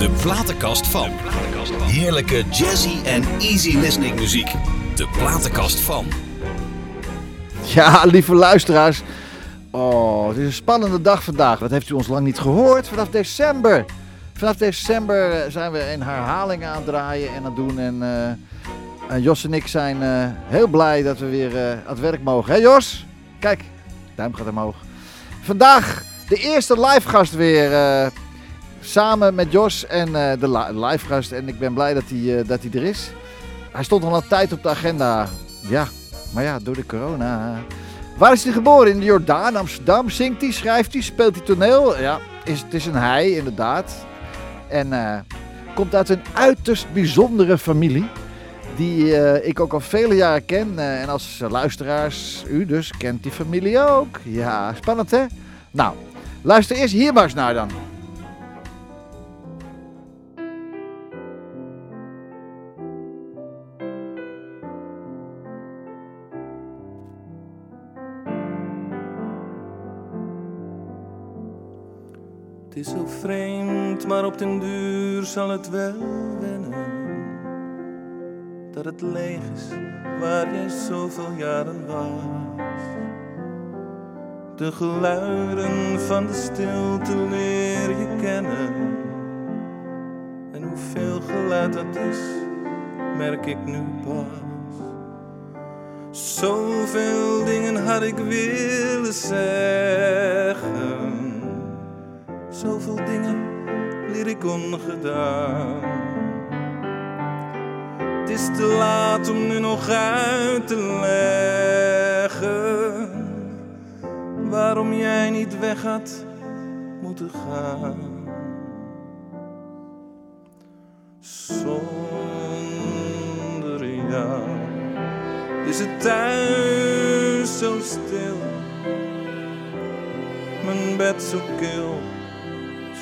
De platenkast van. Heerlijke jazzy en easy listening muziek. De platenkast van. Ja, lieve luisteraars. Oh, het is een spannende dag vandaag. Dat heeft u ons lang niet gehoord. Vanaf december. Vanaf december eh, zijn we een herhaling aan het draaien en aan het doen. En, eh, en Jos en ik zijn eh, heel blij dat we weer aan het werk mogen. Hé Jos? Kijk, duim gaat omhoog. Vandaag de eerste live gast weer. Samen met Jos en eh, de li- live gast. En ik ben blij dat hij, eh, dat hij er is. Hij stond al een tijd op de agenda. Ja, maar ja, door de corona. Waar is hij geboren? In de Jordaan, Amsterdam. Zingt hij, schrijft hij, speelt hij toneel? Ja, is, het is een hij, inderdaad. En eh, komt uit een uiterst bijzondere familie. Die ik ook al vele jaren ken. En als luisteraars, u dus, kent die familie ook. Ja, spannend hè? Nou, luister eerst hier eens naar dan. Is zo vreemd, maar op den duur zal het wel wennen. Dat het leeg is waar jij zoveel jaren was. De geluiden van de stilte leer je kennen. En hoeveel geluid dat is, merk ik nu pas. Zoveel dingen had ik willen zeggen. Zoveel dingen leer ik ongedaan. Het is te laat om nu nog uit te leggen waarom jij niet weg had moeten gaan. Zonder jou is het thuis zo stil, mijn bed zo kil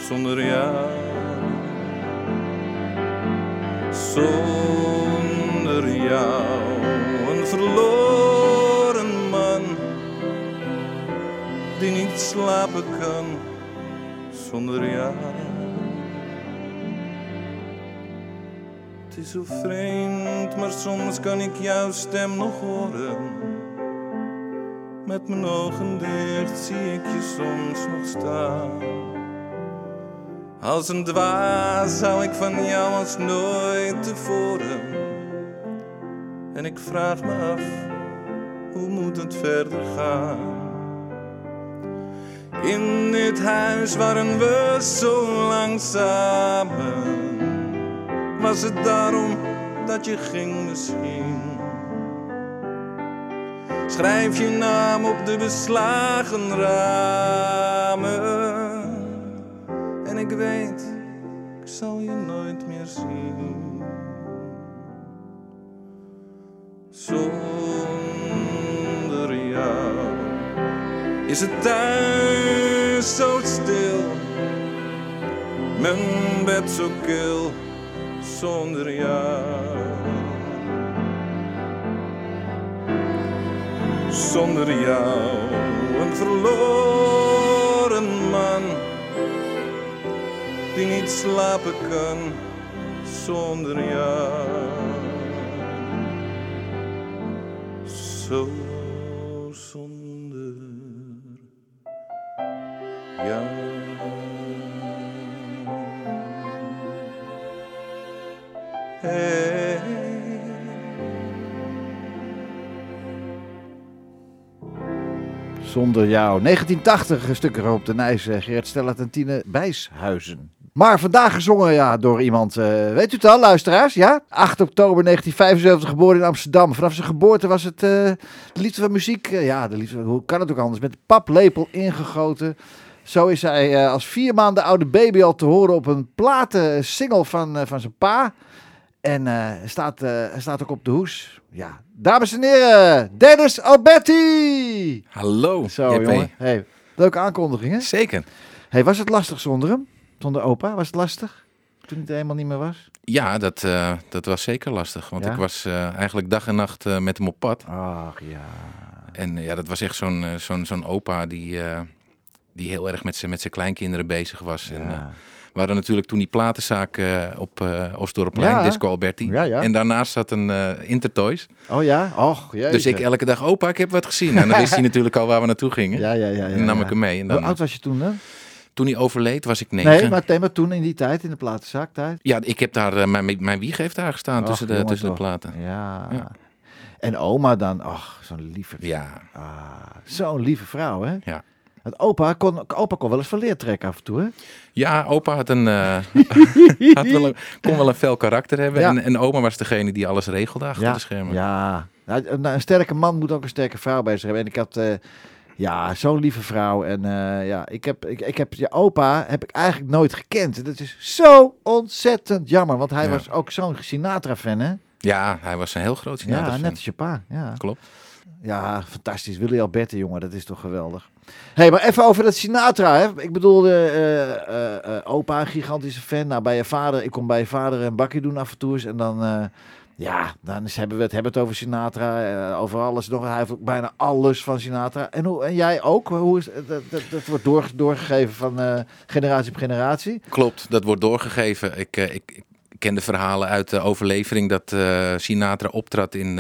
zonder jou. Zonder jou, een verloren man die niet slapen kan zonder jou. Het is zo vreemd, maar soms kan ik jouw stem nog horen. Met mijn ogen dicht zie ik je soms nog staan. Als een dwaas hou ik van jou als nooit tevoren. En ik vraag me af, hoe moet het verder gaan? In dit huis waren we zo lang samen. Was het daarom dat je ging misschien? Schrijf je naam op de beslagen ramen. Ik weet, ik zal je nooit meer zien. Zonder jou is het thuis zo stil. Mijn bed zo kil zonder jou. Zonder jou, een verloren die niet slapen kan zonder jou. Zo zonder jou. Hey. Zonder jou. 1980, een stuk erop de Nijs, eh, Gerrit Stellert en Tine Bijshuizen. Maar vandaag gezongen ja, door iemand, eh, weet u het al, luisteraars? Ja? 8 oktober 1975, geboren in Amsterdam. Vanaf zijn geboorte was het eh, de liefde van muziek, eh, ja, de liefde, hoe kan het ook anders, met paplepel ingegoten. Zo is hij als vier maanden oude baby al te horen op een platen single van, van zijn pa. En hij staat, hij staat ook op de hoes. Ja, dames en heren, Dennis Alberti! Hallo, Zo, JP. jongen. Hey, leuke aankondiging, hè? Zeker. Hey, was het lastig zonder hem? Zonder opa? Was het lastig? Toen het helemaal niet meer was? Ja, dat, eh, dat was zeker lastig. Want Ja? ik was eh, eigenlijk dag en nacht eh, met hem op pad. Ach ja. En ja, dat was echt zo'n zo'n zo'n opa die, die heel erg met zijn met zijn kleinkinderen bezig was. En, ja. We hadden natuurlijk toen die platenzaak eh, op Oostdorpplein, Ja. Disco Alberti. Ja, ja. En daarnaast zat een Intertoys. Oh ja? Och, jeetje. Dus ik elke dag, opa, ik heb wat gezien. En dan wist hij natuurlijk al waar we naartoe gingen. Ja, ja, ja. ja, en nam ik hem mee. En Hoe oud was je toen? Toen hij overleed was ik negen. Nee, maar, nee, maar toen in die tijd, in de platenzaaktijd. Ja, ik heb daar, eh, mijn, mijn wieg heeft daar gestaan Och, tussen, de, jongen, tussen de platen. Ja. Ja. En oma dan, ach, zo'n lieve, Ja, ah, zo'n lieve vrouw, hè? Ja. Want opa kon, opa kon wel eens van leer trekken af en toe, hè? ja opa had een, eh, had wel een, kon wel een fel karakter hebben. Ja. En, en oma was degene die alles regelde achter de schermen. Ja, Nou, een, een sterke man moet ook een sterke vrouw bij zich hebben. En ik had, eh, ja, zo'n lieve vrouw. En eh, ja, ik heb, ik, ik heb je opa heb ik eigenlijk nooit gekend. En Dat is zo ontzettend jammer, want hij Ja. was ook zo'n Sinatra-fan, hè? Ja, hij was een heel groot Ja, Sinatra-fan. net als je pa. Ja. Klopt. Ja, fantastisch. Willy Alberti, jongen, dat is toch geweldig. Hé, hey, maar even over dat Sinatra, hè. Ik bedoel, eh, opa, een gigantische fan. Nou, bij je vader, ik kom bij je vader een bakje doen af en toe eens. En dan, ja, dan is, hebben we het, hebben het over Sinatra, eh, over alles nog. Hij heeft bijna alles van Sinatra. En, hoe, en jij ook? Hoe is, dat, dat, dat wordt door, doorgegeven van eh, generatie op generatie. Klopt, dat wordt doorgegeven. Ik, eh, ik, ik ken de verhalen uit de overlevering dat Sinatra optrad in,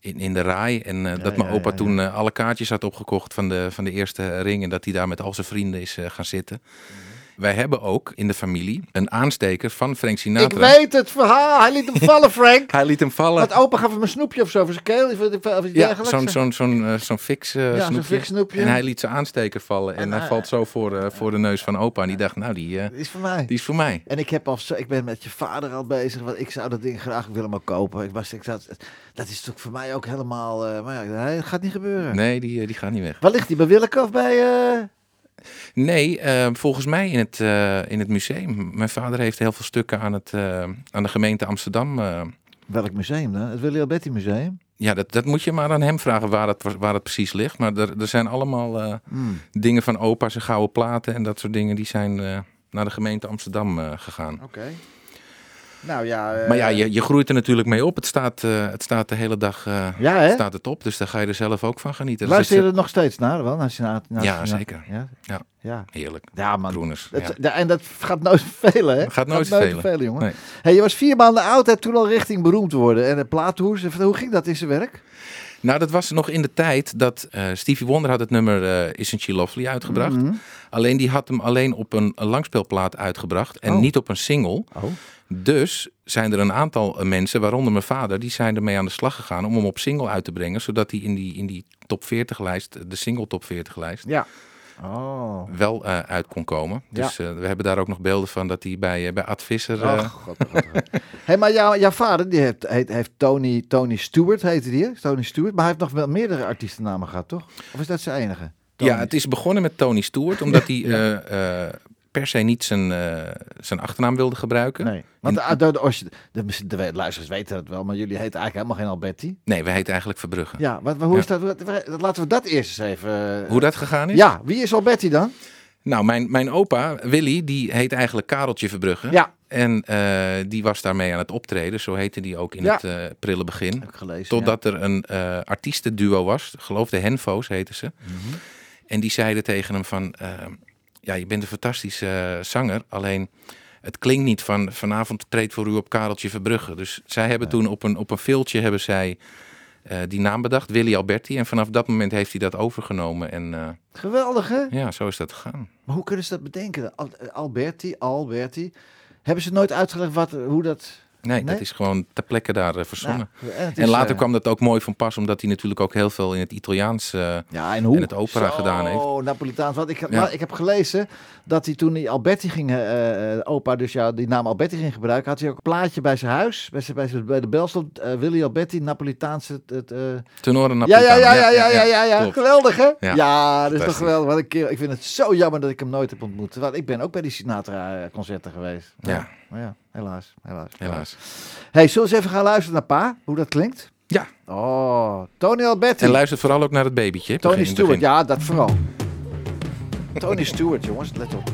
in, in de Rai. En dat mijn ja, opa ja, toen alle kaartjes had opgekocht van de, van de eerste ring. En dat hij daar met al zijn vrienden is gaan zitten. Wij hebben ook in de familie een aansteker van Frank Sinatra. Ik weet het verhaal. Hij liet hem vallen, Frank. Hij liet hem vallen. Want opa gaf hem een snoepje of zo voor zijn keel. Of, iets Ja, zo'n zo'n zo'n eh, zo'n fix eh, Ja, snoepje. fix snoepje. En hij liet zijn aansteker vallen. En, En hij valt zo voor, eh, voor de neus van opa. En die dacht, nou, die, is voor mij. die is voor mij. En ik, heb al zo, ik ben met je vader al bezig, want ik zou dat ding graag willen maar kopen. Ik was, ik zat, dat is toch voor mij ook helemaal, maar ja, dat gaat niet gebeuren. Nee, die, die gaat niet weg. Waar ligt die, bij Willeke of bij, Nee, eh, volgens mij in het, eh, in het museum. Mijn vader heeft heel veel stukken aan, het, eh, aan de gemeente Amsterdam. eh, welk museum dan? Het Willy Alberti Museum? ja, dat, dat moet je maar aan hem vragen waar het, waar het precies ligt. Maar er, er zijn allemaal eh, Hmm. dingen van opa, zijn gouden platen en dat soort dingen. Die zijn eh, naar de gemeente Amsterdam eh, gegaan. Oké. Nou ja. eh, Maar ja, je, je groeit er natuurlijk mee op. Het staat, eh, het staat de hele dag eh, Ja, hè? staat het op. Dus daar ga je er zelf ook van genieten. Dus Luister je er nog steeds naar, wel? Sinatra, naar Ja, zeker. Ja? Ja. Heerlijk. ja man. Groeners. Ja. en dat gaat nooit vervelen, hè? Dat gaat nooit vervelen. jongen. Nee. Hey, je was vier maanden oud, hè, toen al richting beroemd worden. En de plaathoers, hoe ging dat in zijn werk? Nou, dat was nog in de tijd dat eh, Stevie Wonder had het nummer eh, Isn't She Lovely uitgebracht. Mhm. Alleen die had hem alleen op een, een langspeelplaat uitgebracht en Oh. niet op een single. Oh. Dus zijn er een aantal eh, mensen, waaronder mijn vader, die zijn ermee aan de slag gegaan om hem op single uit te brengen. Zodat hij in die, in die top 40 lijst, de single top 40 lijst, Ja. Oh. wel eh, uit kon komen. Ja. Dus eh, we hebben daar ook nog beelden van dat hij bij, eh, bij Ad Visser... Oh, god, god, god, god. hey, maar jouw, jouw vader, die heeft, heeft Tony, Tony Stewart, heette die, hè? Tony Stewart. Maar hij heeft nog wel meerdere artiestennamen gehad, toch? Of is dat zijn enige? Tony. Ja, het is begonnen met Tony Stewart, omdat hij per se niet zijn, eh, zijn achternaam wilde gebruiken. Nee. Want de, de, de, de, de, de luisteraars weten het wel, maar jullie heten eigenlijk helemaal geen Alberti. Nee, we heten eigenlijk Verbrugge. Ja, wat, hoe Ja. is dat? Laten we dat eerst eens even... eh, Hoe dat gegaan is? Ja, wie is Alberti dan? Nou, mijn, mijn opa, Willy, die heet eigenlijk Kareltje Verbrugge. Ja. En eh, die was daarmee aan het optreden. Zo heette die ook in Ja. het eh, prille begin. Heb ik gelezen. Totdat er een artiestenduo was. Ik geloof de Henfo's heten ze. Mhm. En die zeiden tegen hem van... ja, je bent een fantastische eh, zanger. Alleen, het klinkt niet van... vanavond treedt voor u op Kareltje Verbrugge. Dus zij hebben toen op een, op een filtje hebben zij... eh, die naam bedacht, Willy Alberti. En vanaf dat moment heeft hij dat overgenomen. En eh. Geweldig, hè? ja, zo is dat gegaan. Maar hoe kunnen ze dat bedenken? Al- Alberti, Alberti. Hebben ze nooit uitgelegd wat, hoe dat... Nee, Nee? dat is gewoon ter plekke daar eh, verzonnen. En later eh, kwam dat ook mooi van pas, omdat hij natuurlijk ook heel veel in het Italiaans. eh, Ja, en hoe? en het opera Zo, gedaan heeft. Napolitaans. Want ik, Ja. maar ik heb gelezen dat hij toen hij Alberti ging, opa dus ja, die naam Alberti ging gebruiken, had hij ook een plaatje bij zijn huis, bij, zijn, bij, zijn, bij de bel stond Willy Alberti, Napolitaanse... Het, het, eh, tenore ja, ja, ja, ja, ja, ja, ja, ja, klopt. geweldig hè? Ja, dat is toch geweldig. Wat een keer, ik vind het zo jammer dat ik hem nooit heb ontmoet. Want ik ben ook bij die Sinatra-concerten geweest. Ja. Maar ja, helaas, helaas. Helaas. Hey, zullen we eens even gaan luisteren naar pa, hoe dat klinkt? Ja, Oh, Tony Alberti. en luister vooral ook naar het babytje. Tony begin- Stewart, begin. ja, dat vooral. Tony Stewart, jongens, let op.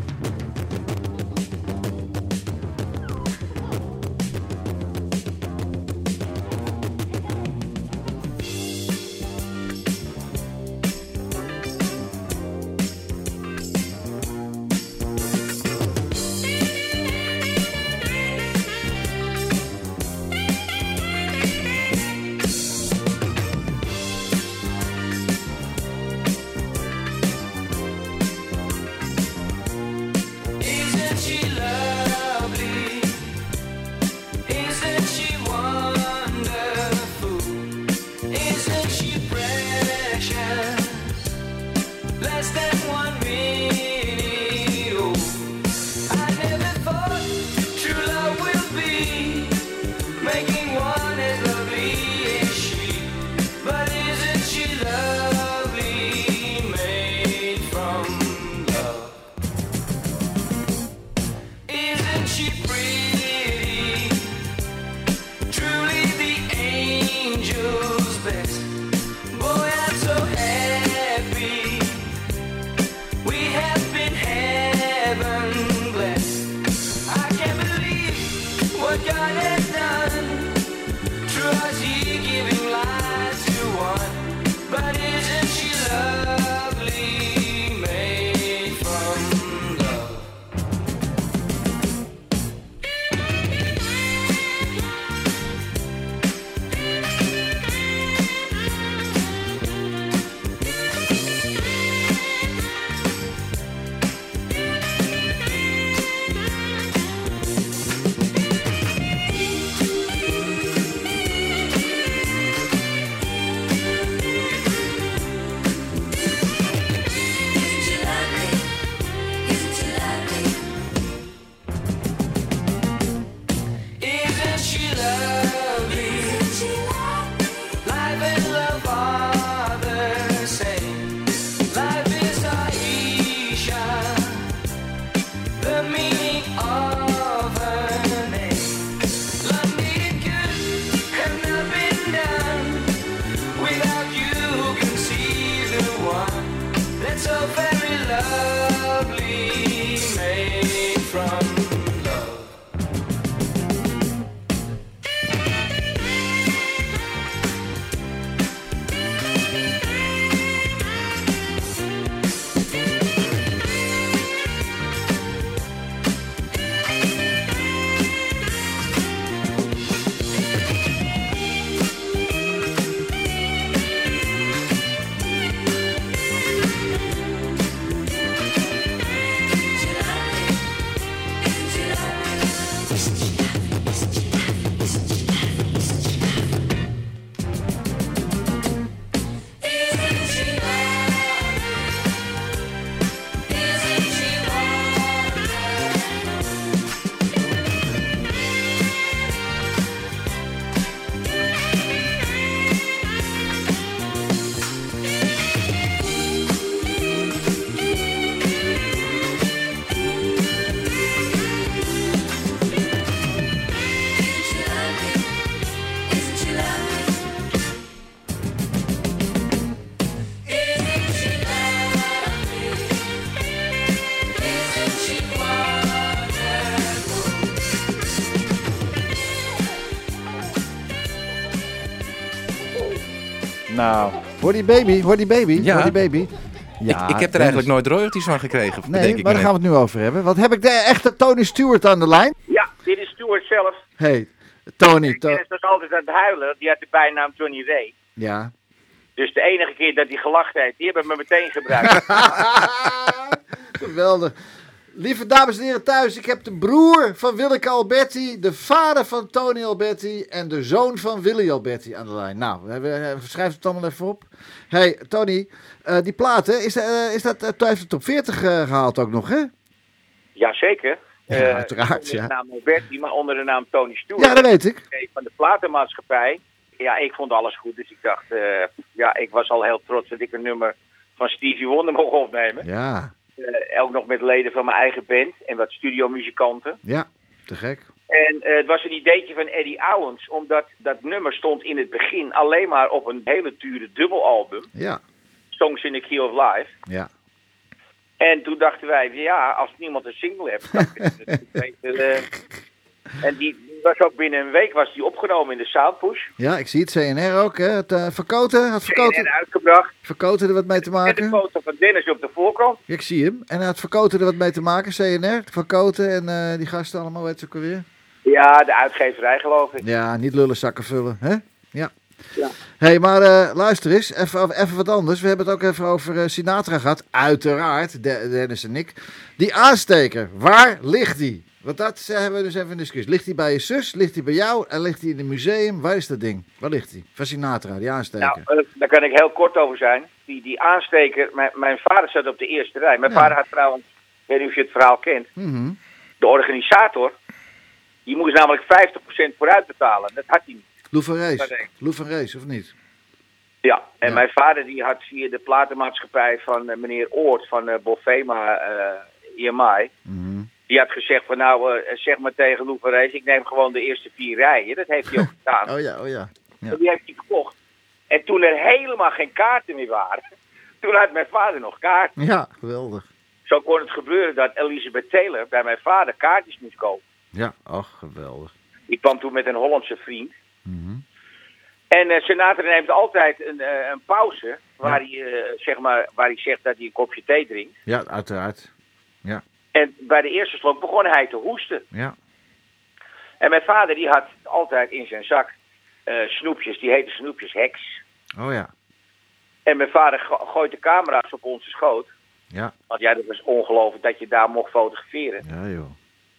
She. Die baby, hoor die baby, Ja. hoor die baby. ik, ik heb er eigenlijk nooit royalties van gekregen. Nee, bedenk ik maar daar gaan we het nu over hebben. Wat heb ik de echte Tony Stewart aan de lijn? Ja, dit is Stuart zelf. Hey, Tony. To- Dennis was altijd aan het huilen. Die had de bijnaam Johnny Ray. ja. Dus de enige keer dat hij gelachen heeft, die hebben me meteen gebruikt. Geweldig. Lieve dames en heren thuis, ik heb de broer van Willeke Alberti, de vader van Tony Alberti en de zoon van Willy Alberti aan de lijn. Nou, schrijven het allemaal even op. Hey, Tony, eh, die platen, is, eh, is dat, uh, heeft het top 40 eh, gehaald ook nog, hè? Jazeker. Ja, Eh, uiteraard, Onder ja. de naam Alberti, maar onder de naam Tony Stewart. Ja, dat weet ik. Van de platenmaatschappij. Ja, ik vond alles goed. Dus ik dacht, eh, ja, ik was al heel trots dat ik een nummer van Stevie Wonder mocht opnemen. Ja, Eh, ook nog met leden van mijn eigen band en wat studiomuzikanten. ja, te gek. En eh, het was een ideetje van Eddie Owens, omdat dat nummer stond in het begin alleen maar op een hele dure dubbelalbum, Ja, Songs in the Key of Life. ja. En toen dachten wij, ja, als niemand een single heeft, dan is het beter. eh. En die was ook binnen een week was die opgenomen in de Soundpush. Ja, ik zie het. CNR ook, hè? Het uh, Verkoten, had Verkoten, uitgebracht. Verkoten er wat mee te Met de maken? foto van Dennis op de voorkant. Ja, ik zie hem. En had Verkoten er wat mee te maken, CNR? Verkoten en eh, die gasten allemaal, weet ze ook alweer? Ja, de uitgeverij geloof ik. Ja, niet lullen zakken vullen, hè? Ja. Ja. Hé, hey, maar eh, luister eens, even, even wat anders. We hebben het ook even over Sinatra gehad. Uiteraard, De- Dennis en ik. Die aansteker, waar ligt die? Want dat hebben we dus even in discussie. Ligt die bij je zus? Ligt die bij jou? En ligt die in het museum? Waar is dat ding? Waar ligt die? Van Sinatra, die aansteker. Nou, eh, daar kan ik heel kort over zijn. Die, die aansteker, mijn, mijn vader zat op de eerste rij. Mijn Ja. vader had trouwens, ik weet niet of je het verhaal kent, Mhm. de organisator, die moest namelijk 50% vooruit betalen. Dat had hij niet. Lou van Rees. Lou van Rees, of niet? Ja, en Ja. mijn vader die had via de platenmaatschappij van eh, meneer Oort van eh Bovema EMI, Mhm. Die had gezegd van nou, eh, zeg maar tegen Lou van Rees, ik neem gewoon de eerste vier rijen. Dat heeft hij ook gedaan. Oh ja, oh ja. ja. Die heeft hij gekocht. En toen er helemaal geen kaarten meer waren, toen had mijn vader nog kaarten. Ja, geweldig. Zo kon het gebeuren dat Elizabeth Taylor bij mijn vader kaartjes moest kopen. Ja, ach, geweldig. Die kwam toen met een Hollandse vriend. Mhm. En eh Sinatra neemt altijd een, eh, een pauze waar, hij, zeg maar, waar hij zegt dat hij een kopje thee drinkt. Ja, uiteraard. En bij de eerste slok begon hij te hoesten. Ja. En mijn vader die had altijd in zijn zak eh, snoepjes, die heten snoepjes heks. Oh ja. En mijn vader go- gooit de camera's op onze schoot. Ja. Want ja, dat was ongelooflijk dat je daar mocht fotograferen. Ja, joh.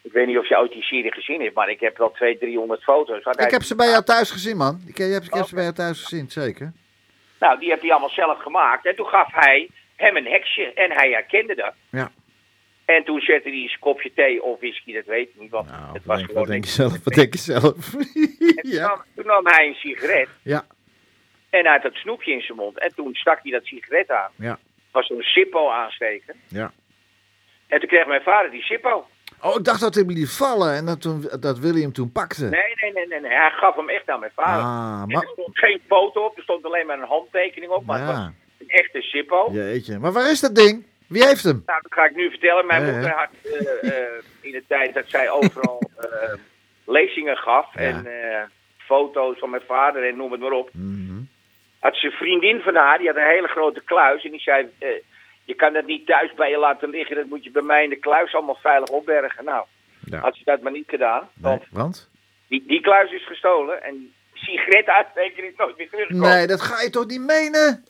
Ik weet niet of je ooit die serie gezien hebt, maar ik heb wel 200, 300 foto's. Had hij- Ik heb ze bij jou thuis gezien, man. Ik, heb- ik heb ze bij jou thuis gezien, zeker. Nou, die heeft hij allemaal zelf gemaakt. En toen gaf hij hem een heksje en hij herkende dat. Ja. En toen zette hij een kopje thee of whisky, dat weet ik niet. Want Nou, het was denk, gewoon wat denk je zelf? Wat denk je zelf? En toen, ja. nam, toen nam hij een sigaret Ja. en hij had dat snoepje in zijn mond. En toen stak hij dat sigaret aan. Ja. Was zo'n Sippo aansteken. Ja. En toen kreeg mijn vader die Sippo. Oh, ik dacht dat hij liet vallen en dat, toen, dat William toen pakte. Nee, nee, nee, nee, nee. Hij gaf hem echt aan mijn vader. Ah, maar... er stond geen foto op, er stond alleen maar een handtekening op. Maar het was Ja, een echte Sippo. jeetje. Maar waar is dat ding? Wie heeft hem? Nou, dat ga ik nu vertellen. Mijn moeder had eh, eh, in de tijd dat zij overal eh, lezingen gaf Ja. en foto's van mijn vader en noem het maar op. Mhm. Had ze een vriendin van haar, die had een hele grote kluis en die zei, je kan dat niet thuis bij je laten liggen, dat moet je bij mij in de kluis allemaal veilig opbergen. Nou, Ja. had ze dat maar niet gedaan, Nee, want die, die kluis is gestolen en die sigaretuitsteker is nooit meer teruggekomen. Nee, dat ga je toch niet menen?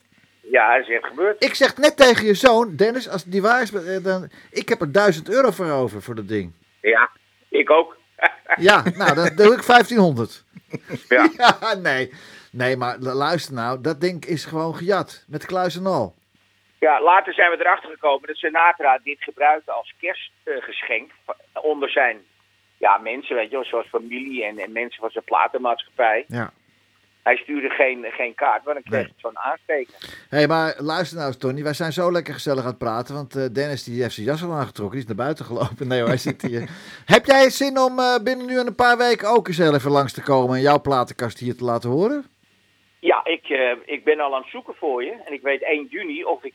Ja, dat is echt gebeurd. Ik zeg net tegen je zoon, Dennis, als die waar is, eh, dan... Ik heb er 1000 euro voor over, voor dat ding. Ja, ik ook. Ja, nou, dan doe ik 1500. Ja. Ja, nee. Nee, maar lu- luister nou, dat ding is gewoon gejat. Met kluis en al. Ja, later zijn we erachter gekomen dat Sinatra dit gebruikte als kerstgeschenk onder zijn ja, mensen, weet je wel, zoals familie en, en mensen van zijn platenmaatschappij. Ja. Hij stuurde geen, geen kaart, maar dan kreeg Nee. het zo'n aansteken. Hé, hey, maar luister nou eens, Tony. Wij zijn zo lekker gezellig aan het praten. Want eh, Dennis die heeft zijn jas al aangetrokken. Die is naar buiten gelopen. Nee hoor, hij zit hier. Heb jij zin om eh, binnen nu en een paar weken ook eens even langs te komen... en jouw platenkast hier te laten horen? Ja, ik, eh, ik ben al aan het zoeken voor je. En ik weet 1 juni of ik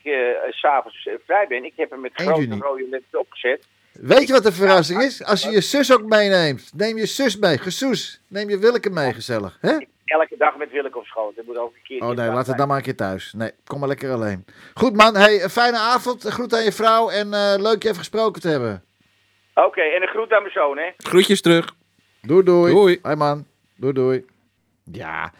s s'avonds vrij ben. Ik heb hem met 1 grote juni. rode letters opgezet. Weet je wat de verrassing is? Als je je zus ook meeneemt. Neem je zus mee. Gesoes. Neem je Willeke mee, gezellig. hè? Elke dag met Willeke op schoot. Dat moet ook een keer. Oh nee, laat het dan maar een keer thuis. Nee, kom maar lekker alleen. Goed man, hey, een fijne avond. Groet aan je vrouw en eh, leuk je even gesproken te hebben. Oké, en een groet aan mijn zoon, hè? Groetjes terug. Doei doei. Doei. Hoi man. Doei doei. Ja,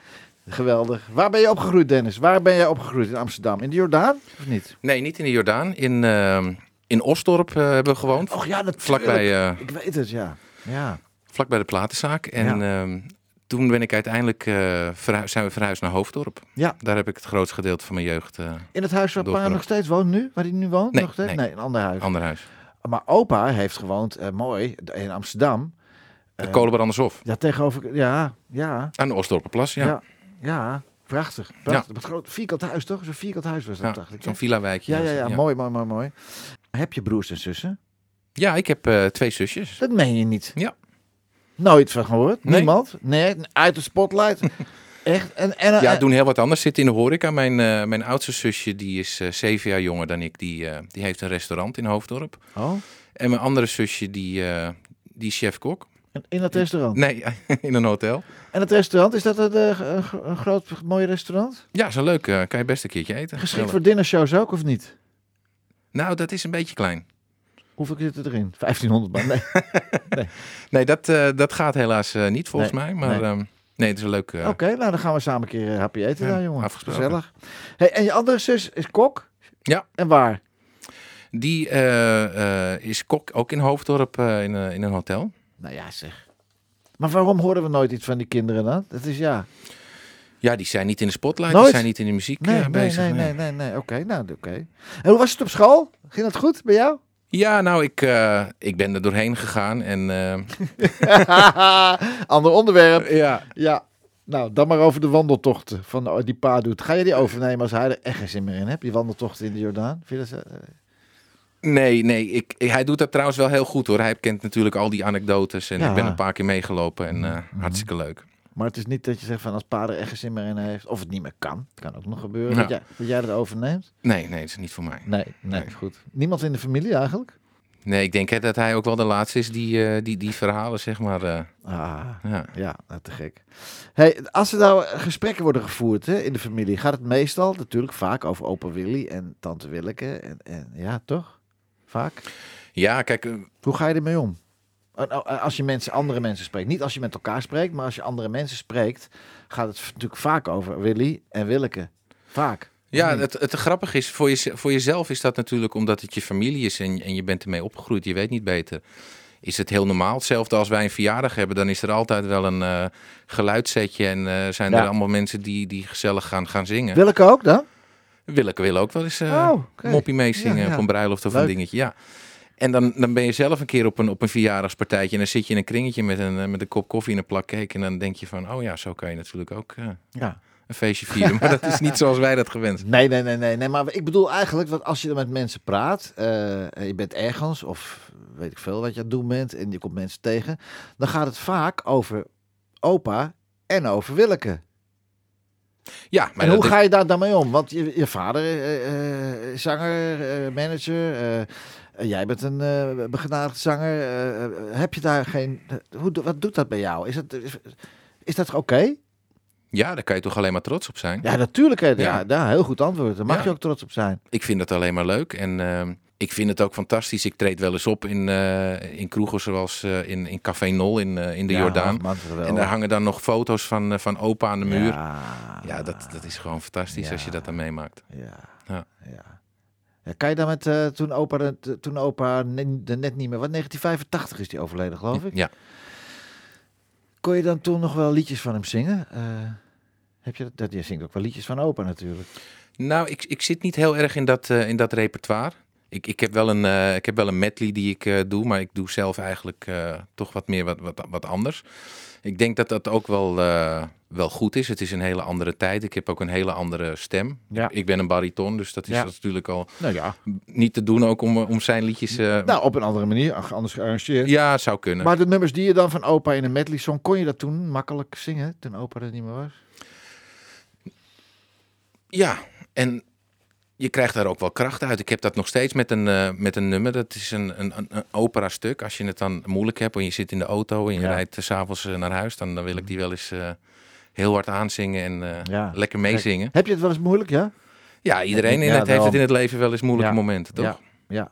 geweldig. Waar ben je opgegroeid Dennis? Waar ben jij opgegroeid in Amsterdam? In de Jordaan of niet? Nee, niet in de Jordaan. In, ehm, in Osdorp eh, hebben we gewoond. Och ja, natuurlijk. Vlakbij, eh, Ik weet het, ja. Ja. vlakbij de platenzaak. En ehm, toen ben ik uiteindelijk uh, zijn we verhuisd naar Hoofddorp. Ja. Daar heb ik het grootste gedeelte van mijn jeugd. eh In het huis waar pa nog steeds woont nu? Waar hij nu woont? Nee, nog steeds? nee. nee, een ander huis. ander huis. Maar opa heeft gewoond, eh, mooi, in Amsterdam. De Kolenbrandenshof. Ja, tegenover, ja, ja, Aan de Osdorpenplas, ja. ja, ja, prachtig. prachtig. Wat groot, vierkant huis toch? Zo'n vierkant huis was dat, Ja, dacht ik. Zo'n villa-wijkje. Ja, ja, ja, het, mooi, mooi, mooi, mooi. Heb je broers en zussen? Ja, ik heb twee zusjes. Dat meen je niet. Ja. Nooit van gehoord? Nee. Niemand? Nee, uit de spotlight. Echt? En, en, Ja, en- doen heel wat anders. Zit in de horeca. Mijn, eh, mijn oudste zusje, die is eh, zeven jaar jonger dan ik. Die, eh, die heeft een restaurant in Hoofddorp. Oh, En mijn andere zusje, die, eh, die is chef-kok. in- het restaurant. Nee, in een hotel. En het restaurant, is dat een, eh, een, een groot, mooi restaurant? Ja, zo leuk. eh, kan je best een keertje eten. Geschikt voor dinnershows ook, of niet? Nou, dat is een beetje klein. Hoeveel zitten erin? 1500 man. Nee. Nee, dat, eh, dat gaat helaas eh, niet volgens Nee, mij. Maar nee. nee, nee het is een leuk... eh, Oké, nou dan gaan we samen een keer happy eten Ja, daar, jongen. afgesproken. Gezellig. Hey, en je andere zus is kok? Ja. En waar? Die is kok ook in Hoofddorp in, in een hotel. Nou ja, zeg. Maar waarom horen we nooit iets van die kinderen dan? Dat is ja. Ja, die zijn niet in de spotlight. Nooit? Die zijn niet in de muziek Nee, nee, bezig. nee, nee, nee, nee. Oké, nou, oké. En hoe was het op school? Ging dat goed bij jou? Ja, nou, ik, eh, ik ben er doorheen gegaan. En eh, Ander onderwerp. ja, Ja. Nou, dan maar over de wandeltochten van oh, die pa doet. Ga je die overnemen als hij er echt geen zin meer in hebt? Die wandeltochten in de Jordaan? Vind je dat, eh, nee, nee. Ik, hij doet dat trouwens wel heel goed hoor. Hij kent natuurlijk al die anekdotes. En Ja. ik ben een paar keer meegelopen. En eh, hartstikke leuk. Maar het is niet dat je zegt van als pa er echt geen zin meer in heeft. Of het niet meer kan. Het kan ook nog gebeuren. Ja. Dat, jij, dat jij dat overneemt. Nee, nee, dat is niet voor mij. Nee, nee, Nee. goed. Niemand in de familie eigenlijk? Nee, ik denk hè, dat hij ook wel de laatste is die, eh, die, die verhalen, zeg maar. eh, Ah, ja. ja, nou, te gek. Hey, als er nou gesprekken worden gevoerd hè, in de familie, gaat het meestal natuurlijk vaak over opa Willy en tante Willeke. En, en, ja, toch? Vaak. ja, kijk, eh, Hoe ga je ermee om? Als je mensen, andere mensen spreekt. Niet als je met elkaar spreekt, maar als je andere mensen spreekt, gaat het natuurlijk vaak over Willy en Willeke. Vaak. Ja, het, het grappige is, voor, je, voor jezelf is dat natuurlijk omdat het je familie is en, en je bent ermee opgegroeid, je weet niet beter. Is het heel normaal. Hetzelfde als wij een verjaardag hebben, dan is er altijd wel een eh geluidssetje en eh, zijn Ja. er allemaal mensen die, die gezellig gaan, gaan zingen. Willeke ook dan? Willeke wil ook wel eens eh Oh, moppie meezingen Ja, een bruiloft of Leuk. een dingetje. Ja. En dan, dan ben je zelf een keer op een, op een verjaardagspartijtje en dan zit je in een kringetje met een, met een kop koffie en een plak cake. En dan denk je van, oh ja, zo kan je natuurlijk ook eh, Ja. een feestje vieren. Maar dat is niet zoals wij dat gewend Nee, nee, nee, nee, nee. Maar ik bedoel eigenlijk, dat als je dan met mensen praat, en je bent ergens of weet ik veel wat je aan het doen bent en je komt mensen tegen, dan gaat het vaak over opa en over Willeke. Ja, maar en hoe is- ga je daar dan mee om? Want je, je vader eh, zanger, manager, eh, jij bent een eh begenadigd zanger. eh, heb je daar geen... Hoe, wat doet dat bij jou? Is, het, is, is dat oké? Ja, daar kan je toch alleen maar trots op zijn. Ja, natuurlijk. Hè. Ja. Ja. Ja, heel goed antwoord. Daar mag Ja. je ook trots op zijn. Ik vind het alleen maar leuk. En ehm, ik vind het ook fantastisch. Ik treed wel eens op in, eh, in kroegen zoals in, in Café Nol in, in de Ja, Jordaan. En daar hangen dan nog foto's van, van opa aan de muur. Ja, Ja, dat, dat is gewoon fantastisch als je dat dan meemaakt. Ja. Ja. Kan je dan met, eh, toen opa, de- toen opa net, net niet meer, wat 1985 is die overleden geloof ik. Ja, Kon je dan toen nog wel liedjes van hem zingen? Eh, heb je dat? Je zingt ook wel liedjes van opa natuurlijk. nou, ik, ik zit niet heel erg in dat, eh, in dat repertoire. Ik, ik, heb wel een, ik heb wel een medley die ik doe, maar ik doe zelf eigenlijk toch wat meer wat, wat, wat anders. Ik denk dat dat ook wel, eh, wel goed is. Het is een hele andere tijd. Ik heb ook een hele andere stem. Ja. Ik ben een bariton, dus dat is Ja. natuurlijk al Nou ja. niet te doen ook om, om zijn liedjes... eh, Nou, op een andere manier, ach, anders gearrangeerd. ja, zou kunnen. Maar de nummers die je dan van opa in een medley song, kon je dat toen makkelijk zingen, toen opa er niet meer was? Ja, en je krijgt daar ook wel kracht uit. Ik heb dat nog steeds met een, eh, met een nummer. Dat is een, een, een, opera-stuk. Als je het dan moeilijk hebt en je zit in de auto en je Ja. rijdt s s'avonds naar huis, dan, dan wil ik die wel eens eh, heel hard aanzingen en eh, Ja. lekker meezingen. Heb je het wel eens moeilijk, ja? Ja, iedereen in Ja, het, heeft het in het leven wel eens moeilijke momenten, toch? Ja,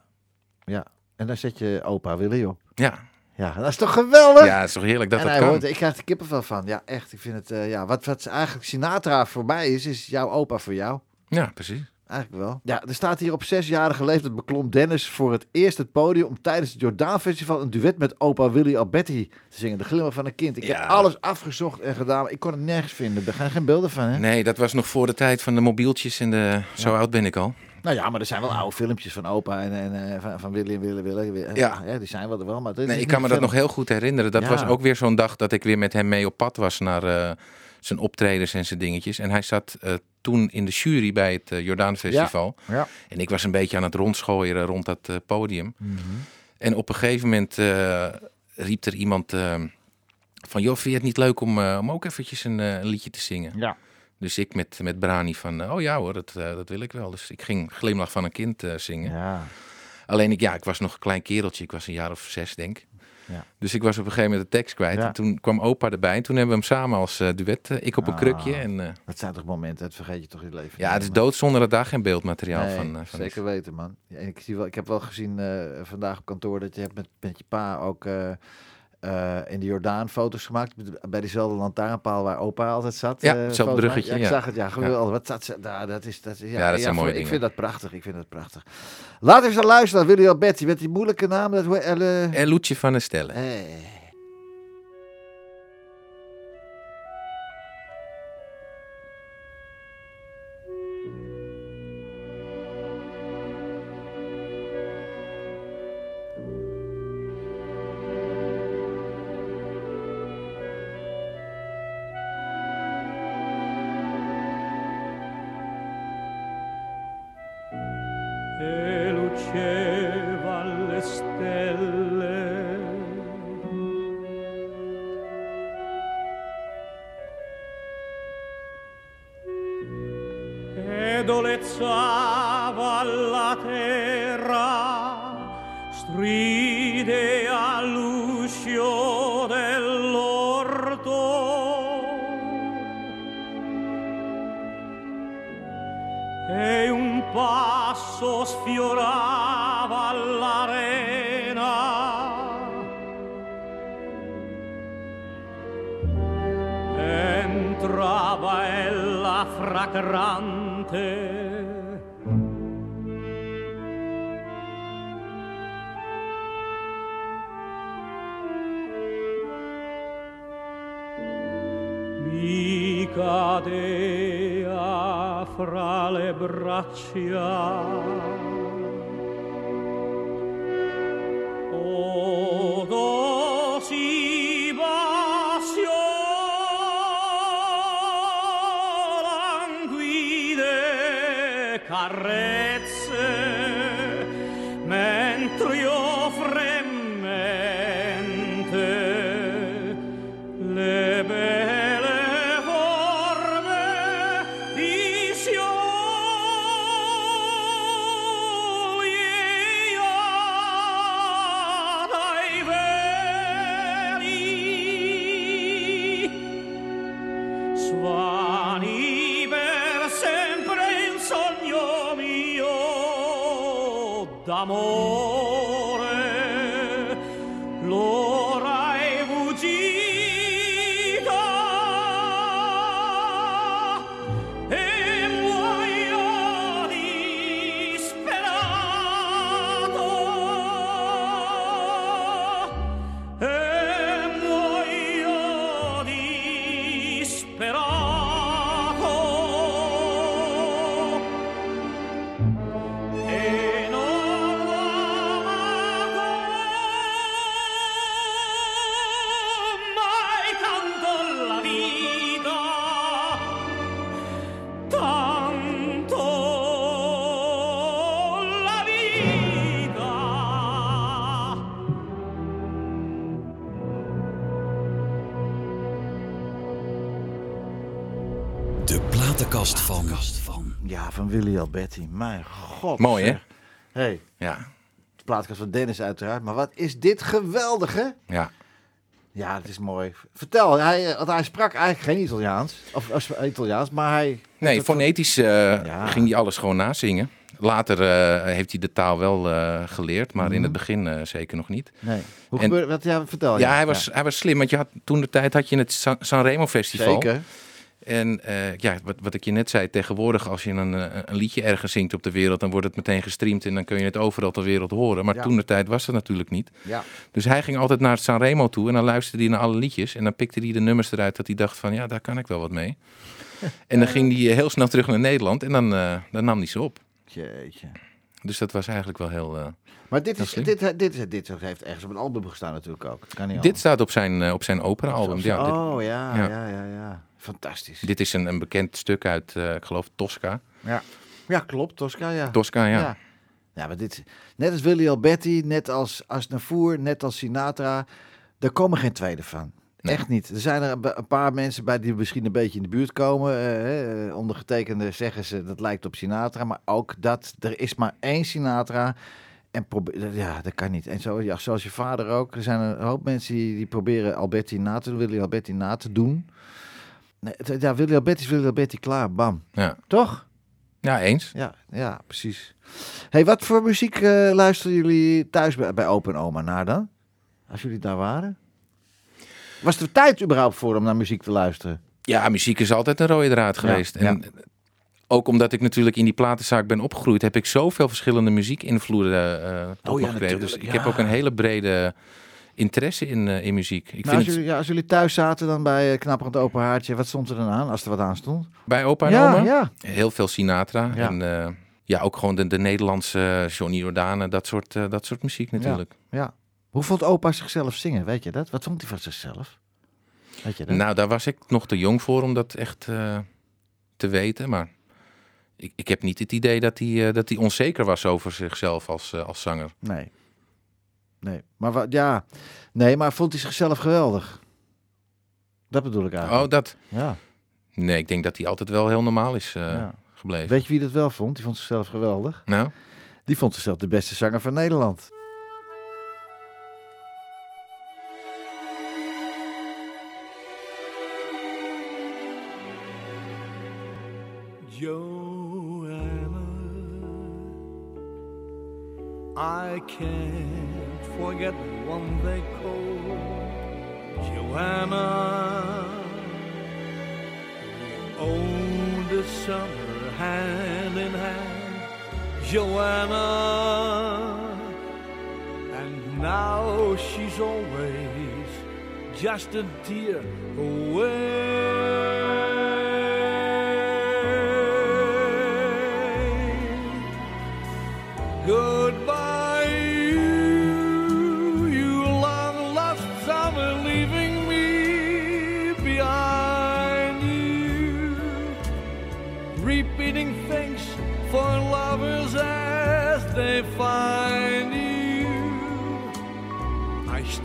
ja. En daar zet je opa Willy op. Ja, Ja, dat is toch geweldig? ja het is toch heerlijk dat en dat hij kan. hoort, ik krijg er kippenvel van. Ja, echt. Ik vind het, eh, ja, wat, wat eigenlijk Sinatra voor mij is, is jouw opa voor jou. Ja, precies. Eigenlijk wel. Ja, er staat hier op zesjarige leeftijd beklom Dennis voor het eerst het podium om tijdens het Jordaan Festival een duet met opa Willy Alberti te zingen. De glimlach van een kind. Ik Ja. heb alles afgezocht en gedaan, maar ik kon het nergens vinden. Er gaan geen beelden van, hè? Nee, dat was nog voor de tijd van de mobieltjes en de... Zo oud ben ik al. Nou ja, maar er zijn wel oude filmpjes van opa en, en eh, van, van Willy en Willy, Willy. Ja. die zijn wel er wel, maar Nee, ik kan me dat nog heel goed herinneren. Dat was ook weer zo'n dag dat ik weer met hem mee op pad was naar eh, zijn optredens en zijn dingetjes. En hij zat eh, toen in de jury bij het eh, Jordaan Festival. Ja. En ik was een beetje aan het rondschooien rond dat eh, podium. Mhm. En op een gegeven moment eh, riep er iemand van... joh, vind je het niet leuk om, om ook eventjes een, een liedje te zingen? Ja. Dus ik met, met Brani van, oh ja hoor, dat, dat wil ik wel. Dus ik ging Glimlach van een kind zingen. Ja. Alleen ik, ja, ik was nog een klein kereltje. Ik was een jaar of zes, denk ik. Ja. Dus ik was op een gegeven moment de tekst kwijt. Ja. En toen kwam opa erbij. En toen hebben we hem samen als eh, duet. eh, ik op een Ah. krukje. En eh, Dat zijn toch momenten, dat vergeet je toch in het leven. ja, het is dood zonder dat daar geen beeldmateriaal Nee, van, van is. zeker weten, man. Ja, ik, zie wel, ik heb wel gezien vandaag op kantoor dat je hebt met, met je pa ook eh, eh, in de Jordaan foto's gemaakt. Bij diezelfde lantaarnpaal waar opa altijd zat. Ja, eh, hetzelfde foto's bruggetje. Ja, ik ja. zag het, ja, geweldig. Wat dat, nou, dat is, dat, ja, Ja, dat zijn mooie Ik dingen. vind dat prachtig, ik vind dat prachtig. Laten we eens naar luisteren Willy Alberti met die moeilijke naam. Dat, hoe- eh, En Loetje van der Stellen. eh. watch you. Van Willy Alberti. Mijn god. Mooi, hè? hey, Ja, de plaatkast van Dennis uiteraard. Maar wat is dit geweldig, hè? ja. Ja, het is mooi. Vertel, hij, eh, want hij sprak eigenlijk geen Italiaans. Of, Italiaans, maar hij... Nee, dat- fonetisch Ja. ging hij alles gewoon nazingen. Later eh, heeft hij de taal wel geleerd, maar in het begin zeker nog niet. Nee. Hoe En- gebeurde wat? Ja, vertel. Ja, hij was, hij was slim, want je had, toen de tijd had je het San- Sanremo Festival. Zeker. En eh, ja, wat, wat ik je net zei, tegenwoordig als je een, eh, een liedje ergens zingt op de wereld, dan wordt het meteen gestreamd en dan kun je het overal ter wereld horen. Maar Ja. toen de tijd was dat natuurlijk niet. Ja. Dus hij ging altijd naar Sanremo toe en dan luisterde hij naar alle liedjes. En dan pikte hij de nummers eruit dat hij dacht van, ja, daar kan ik wel wat mee. en dan ging hij eh, heel snel terug naar Nederland en dan, eh, dan nam hij ze op. Jeetje. Dus dat was eigenlijk wel heel... Maar dit, is, dit, dit, dit, dit heeft ergens op een album gestaan natuurlijk ook. Kan niet Dit anders. staat op zijn, op zijn opera-album. Ja, oh, ja, ja. ja, ja, Fantastisch. dit is een, een bekend stuk uit, eh, ik geloof, Tosca. Ja. ja, klopt. Tosca, ja. Tosca, ja. ja. Ja, maar dit, net als Willy Alberti, net als Asnavour, net als Sinatra, daar komen geen tweede van. Nee. Echt niet. Er zijn er een- paar mensen bij die misschien een beetje in de buurt komen. eh, ondergetekende zeggen ze dat lijkt op Sinatra, maar ook dat er is maar één Sinatra. En probeer, ja, dat kan niet. En zo, ja, zoals je vader ook. Er zijn een hoop mensen die, die proberen Alberti na te doen, Willy Alberti na te doen. Nee, ja, Willy Alberti is Willy Alberti klaar, bam. Ja. Toch? ja, eens. Ja, ja, precies. hey, wat voor muziek eh, luisteren jullie thuis bij, bij Open Oma naar dan? Als jullie daar waren? Was er tijd überhaupt voor om naar muziek te luisteren? Ja, muziek is altijd een rode draad geweest. ja. En ook omdat ik natuurlijk in die platenzaak ben opgegroeid, heb ik zoveel verschillende muziekinvloeden eh tot Oh ja, gekregen. Dus ik heb ook een hele brede interesse in, eh, in muziek. Ik Nou, vind als, jullie, ja, als jullie thuis zaten dan bij uh, Knapperend Open Haartje, wat stond er dan aan als er wat aan stond? bij opa en ja, oma ja. heel veel Sinatra. Ja. En eh, ja, ook gewoon de, de Nederlandse Johnny Jordane, dat soort, eh, dat soort muziek natuurlijk. ja. Hoe vond opa zichzelf zingen, weet je dat? Wat vond hij van zichzelf? Weet je dat? Nou, daar was ik nog te jong voor om dat echt eh, te weten. Maar ik, ik heb niet het idee dat hij, eh, dat hij onzeker was over zichzelf als, eh, als zanger. Nee. Nee, maar wat, ja. Nee, maar vond hij zichzelf geweldig? Dat bedoel ik eigenlijk. Oh, dat. Ja. Nee, ik denk dat hij altijd wel heel normaal is eh, ja. gebleven. Weet je wie dat wel vond? Die vond zichzelf geweldig. Nou, Die vond zichzelf de beste zanger van Nederland. Joanna, I can't forget one they call Joanna. We owned the summer hand in hand, Joanna. And now she's always just a dear away.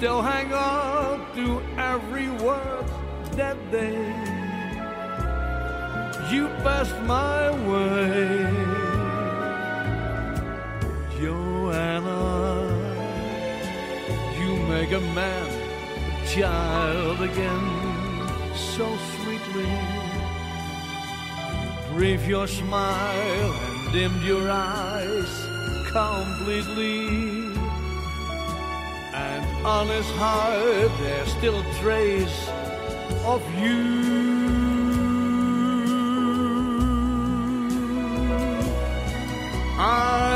Still hang on to every word that they you passed my way. Joanna, you make a man a child again so sweetly. Breathe your smile and dimmed your eyes completely. On his heart there's still a trace of you. I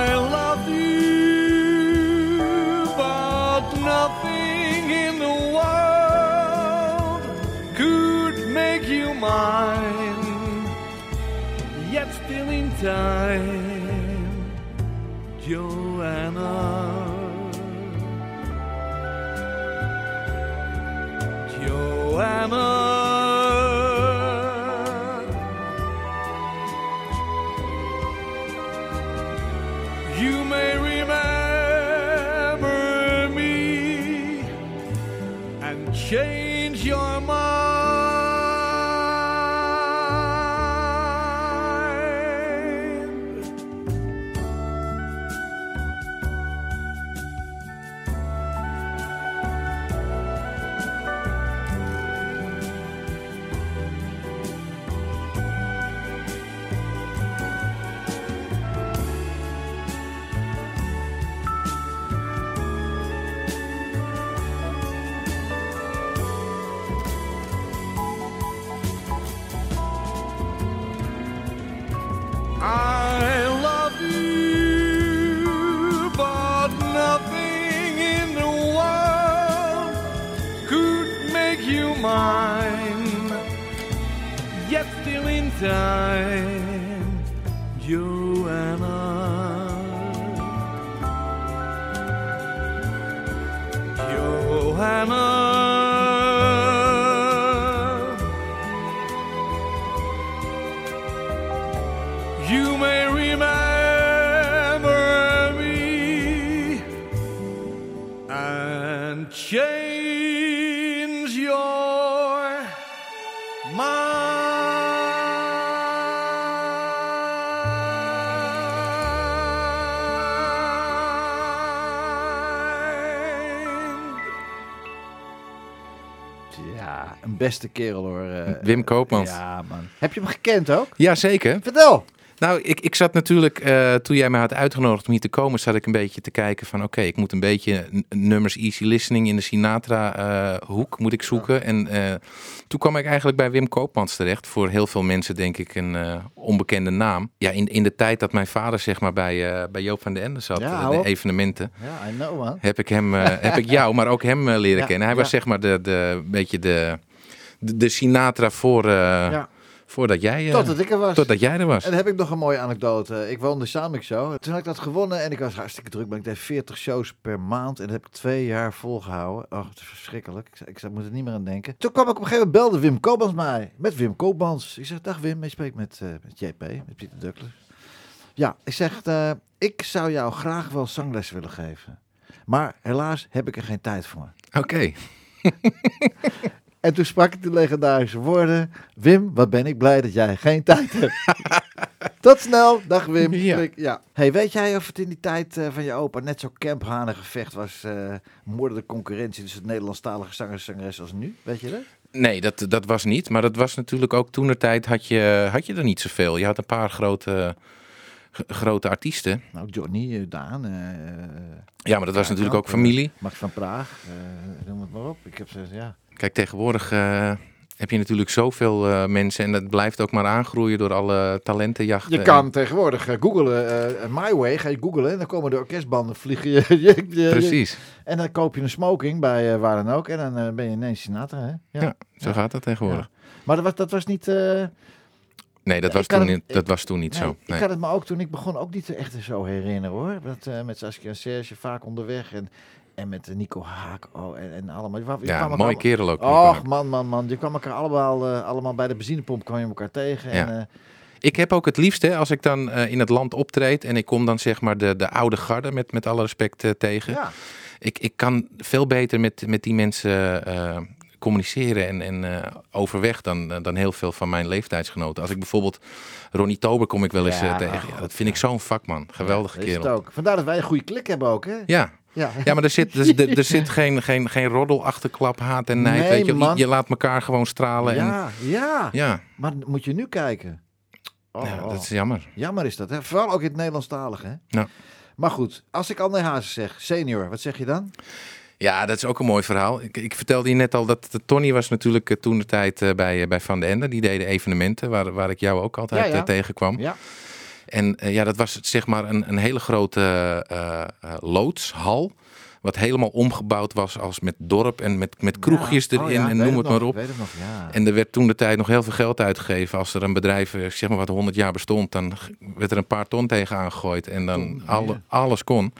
beste kerel hoor. eh. Wim Koopmans. Ja, man. Heb je hem gekend ook? Jazeker. Vertel. Nou, ik, ik zat natuurlijk, eh, toen jij mij had uitgenodigd om hier te komen, zat ik een beetje te kijken van, oké, ik moet een beetje nummers easy listening in de Sinatra-hoek moet ik zoeken. En eh, toen kwam ik eigenlijk bij Wim Koopmans terecht. Voor heel veel mensen denk ik een eh, onbekende naam. Ja, in, in de tijd dat mijn vader zeg maar bij, eh, bij Joop van den Ende zat, Ja, eh, de evenementen, Ja, I know man. heb ik, hem, eh, heb ik jou, maar ook hem eh, leren Ja, kennen. Hij was zeg maar de, de, beetje de, de, de Sinatra voor, eh, Ja. voordat jij... eh, Totdat ik er was. Totdat jij er was. En dan heb ik nog een mooie anekdote. Ik woonde Samik Show. Toen had ik dat gewonnen en ik was hartstikke druk. Maar ik deed 40 shows per maand. En dat heb ik twee jaar volgehouden. Oh, het is verschrikkelijk. Ik, ik moet er niet meer aan denken. Toen kwam ik op een gegeven moment belde Wim Koopmans mij. Met Wim Koopmans. Ik zeg, dag Wim. Ik spreek met, eh, met JP, met Pieter Douglas. Ja, ik zeg, ik zou jou graag wel zangles willen geven. Maar helaas heb ik er geen tijd voor. Oké. En toen sprak ik de legendarische woorden. Wim, wat ben ik blij dat jij geen tijd hebt. Tot snel. Dag Wim. Ja. Hey, weet jij of het in die tijd eh, van je opa net zo camphanengevecht was? eh moordende concurrentie tussen het Nederlandstalige zangers en zangeressen als nu? Weet je dat? Nee, dat, dat was niet. Maar dat was natuurlijk ook toen de tijd had je, had je er niet zoveel. Je had een paar grote, grote artiesten. Nou, Johnny, eh, Daan, eh, Ja, maar dat was natuurlijk ook, ook familie. Max van Praag, eh, noem het maar op. Ik heb ze, ja. Kijk, tegenwoordig eh, heb je natuurlijk zoveel eh, mensen. En dat blijft ook maar aangroeien door alle talentenjachten. Je kan tegenwoordig eh, googlen, My Way, ga je googlen en dan komen de orkestbanden vliegen je, je, je- Precies. En dan koop je een smoking bij waar dan ook en dan ben je ineens Sinatra, hè? Ja, zo gaat dat tegenwoordig. Maar dat was, dat was niet... Nee, dat Ik was, toen, het- niet, dat was toen niet nee, zo. Ik Nee. kan het me ook toen ik begon ook niet echt zo herinneren hoor. Dat, met Saskia en Serge vaak onderweg en, en met Nico Haak oh, en, en allemaal. Je kwam- je Ja, kwam mooie kerel ook. Och man, man, man. Je kwam elkaar allemaal, eh, allemaal bij de benzinepomp kwam je elkaar tegen. Ja. En, eh, Ik heb ook het liefst, hè, als ik dan eh, in het land optreed en ik kom dan zeg maar de, de oude garde met, met alle respect tegen. ja. Ik, ik kan veel beter met, met die mensen communiceren en, en overweg dan, dan heel veel van mijn leeftijdsgenoten. Als ik bijvoorbeeld Ronnie Tober kom ik wel eens Ja, tegen. Ja, dat vind ik zo'n vakman. Geweldige dat is het kerel. ook. Vandaar dat wij een goede klik hebben ook hè. Ja. Ja. ja, maar er zit, er, er- er zit geen, geen, geen roddel, achterklap, haat en nijd. Nee, weet je, man. je laat elkaar gewoon stralen. En, Ja, ja. ja, Maar moet je nu kijken. Oh, ja, oh. dat is jammer. Jammer is dat, hè? Vooral ook in het Nederlandstalig, hè? Ja. Maar goed, als ik André Hazes zeg, senior, wat zeg je dan? Ja, dat is ook een mooi verhaal. Ik, ik vertelde je net al dat de Tony was natuurlijk eh, toen de tijd eh, bij, eh, bij Van den Ende. Die deden evenementen waar, waar ik jou ook altijd Ja, ja. tegenkwam. Ja. En eh, ja, dat was zeg maar een, een hele grote eh, eh, loodshal. Wat helemaal omgebouwd was als met dorp en met, met kroegjes Ja. Oh erin ja, en noem het nog, maar op. ik Weet het nog, ja. En er werd toen de tijd nog heel veel geld uitgegeven. Als er een bedrijf, zeg maar wat 100 jaar bestond, dan werd er een paar ton tegenaan gegooid. En dan alle, ja. alles kon.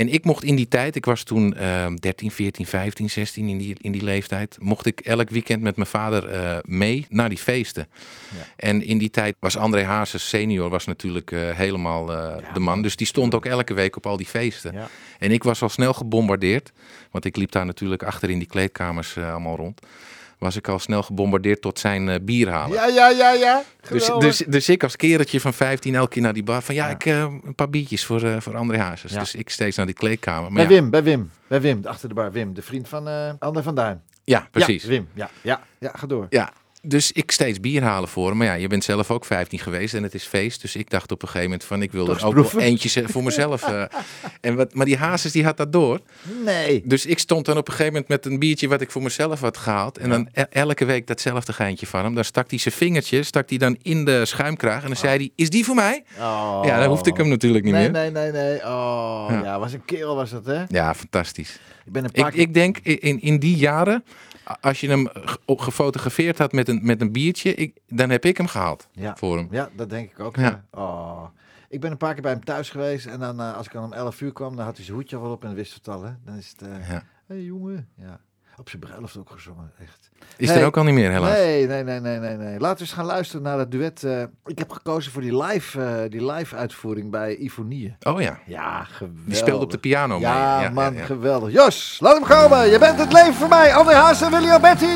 En ik mocht in die tijd, ik was toen eh 13, 14, 15, 16 in die, in die leeftijd, mocht ik elk weekend met mijn vader eh, mee naar die feesten. Ja. En in die tijd was André Hazes senior was natuurlijk eh, helemaal eh, de man. Dus die stond ook elke week op al die feesten. Ja. En ik was al snel gebombardeerd, want ik liep daar natuurlijk achter in die kleedkamers allemaal rond. Was ik al snel gebombardeerd tot zijn eh, bier halen. Ja, ja, ja, ja. Dus, Geweldig. dus, dus ik als kereltje van 15 elke keer naar die bar. Van ja, Ja. ik eh, een paar biertjes voor, eh voor André Hazes. Ja. Dus ik steeds naar die kleedkamer. Maar bij ja, Wim, bij Wim, bij Wim, achter de bar. Wim, de vriend van eh André van Duin. ja, precies. Ja, Wim, ja, ja, ja, ga door. Ja, dus ik steeds bier halen voor hem. Maar ja, je bent zelf ook 15 geweest en het is feest. Dus ik dacht op een gegeven moment van ik wil er ook wel proeven. eentje voor mezelf. eh. en wat, maar die Hazes die had dat door. Nee. Dus ik stond dan op een gegeven moment met een biertje wat ik voor mezelf had gehaald. En dan e- elke week datzelfde geintje van hem. Dan stak hij zijn vingertje stak hij dan in de schuimkraag. En dan zei hij, is die voor mij? Oh. Ja, dan hoefde ik hem natuurlijk niet nee, meer. Nee, nee, nee. Oh, ja. Ja. was een kerel was dat, hè? Ja, fantastisch. Ik ben een paar Ik, ik denk in, in die jaren, als je hem gefotografeerd had met een, met een biertje, ik, dan heb ik hem gehaald Ja. voor hem. Ja, dat denk ik ook. Ja. Oh. Ik ben een paar keer bij hem thuis geweest. En dan, eh, als ik dan om 11 uur kwam, dan had hij zijn hoedje al op en wist het al. Hè? Dan is het, eh Ja. hey, jongen. Ja. Op zijn bruiloft ook gezongen, echt. Is Nee. er ook al niet meer, helaas. Nee, nee, nee, nee, nee, nee. Laten we eens gaan luisteren naar het duet. eh, ik heb gekozen voor die live, eh, die live uitvoering bij Ifonie. Oh ja, Ja, geweldig. die speelt op de piano mee. Ja, Ja, man, ja, ja. geweldig. Jos, laat hem komen. Je bent het leven voor mij. André Haas en Willy Alberti.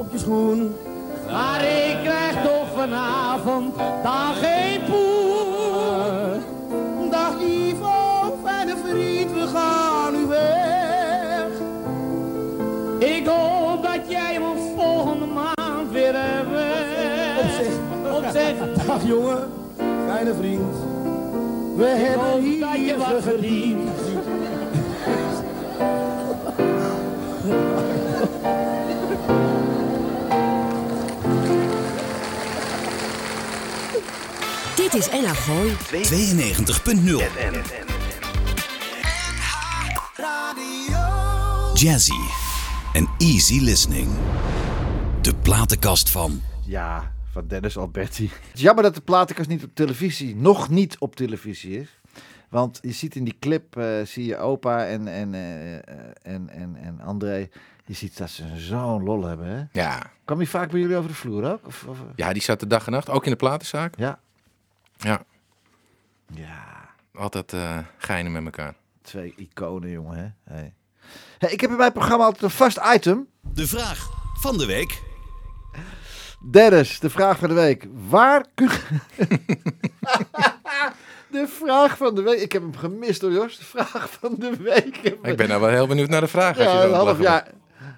없기 전 Dit is Ella Gooi. 92.0 Jazzy en easy listening. De platenkast van Ja, van Dennis Alberti. Het is jammer dat de platenkast niet op televisie, nog niet op televisie is. Want je ziet in die clip, eh, zie je opa en, en, eh, eh, en, en, en André. Je ziet dat ze zo'n lol hebben, hè? Ja. Kwam hij vaak bij jullie over de vloer ook? Of, of- ja, die zat de dag en nacht, ook in de platenzaak. Ja. Ja, Ja, altijd eh geinen met elkaar. twee iconen, jongen, hè? Hey. Hey, ik heb in mijn programma altijd een vast item. De vraag van de week. Dennis, de vraag van de week. Waar kun... de vraag van de week. Ik heb hem gemist hoor, Jos. De vraag van de week. Ik ben nou wel heel benieuwd naar de vraag. als je Ja, zo een half jaar.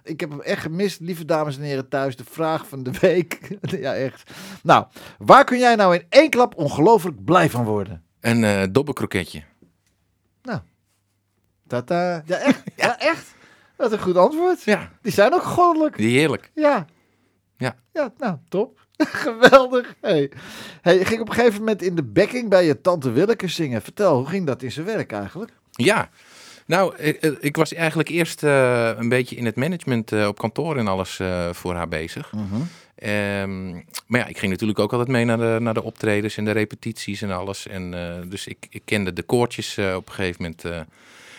Ik heb hem echt gemist, lieve dames en heren thuis. De vraag van de week. ja, echt. Nou, waar kun jij nou in één klap ongelooflijk blij van worden? Een eh dobbelkroketje. Tata. Ja, echt? Ja, echt? Dat is een goed antwoord. Ja, Die zijn ook goddelijk. die heerlijk. Ja. Ja. Ja, nou, top. Geweldig. Hey. Hey, je ging op een gegeven moment in de backing bij je tante Willeke zingen. Vertel, hoe ging dat in zijn werk eigenlijk? Ja. Nou, ik, eh, ik was eigenlijk eerst eh, een beetje in het management eh, op kantoor en alles eh, voor haar bezig. Ehm, maar ja, ik ging natuurlijk ook altijd mee naar de, naar de optredens en de repetities en alles. En, eh, dus ik, ik kende de koortjes eh, op een gegeven moment eh,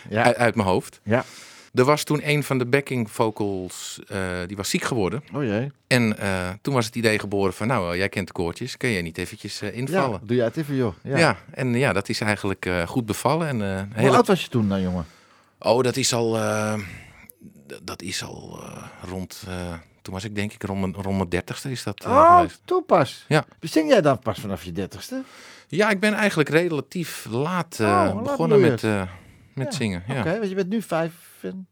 Ja. uit, uit mijn hoofd. Ja. Er was toen een van de backing vocals, eh, die was ziek geworden. Oh jee. En eh, toen was het idee geboren van, nou, eh, jij kent de koortjes, kun jij niet eventjes Ja, invallen? doe jij het even, joh. Ja. Ja. en ja, dat is eigenlijk goed bevallen. En, Hoe hele... oud was je toen dan, jongen? Oh, dat is al, dat is al rond, toen was ik denk ik rond mijn, rond mijn dertigste is dat Oh, toen pas. Ja. Zing jij dan pas vanaf je dertigste? Ja, ik ben eigenlijk relatief laat Oh, begonnen met, met Ja, zingen. Ja. Oké, want je bent nu 5,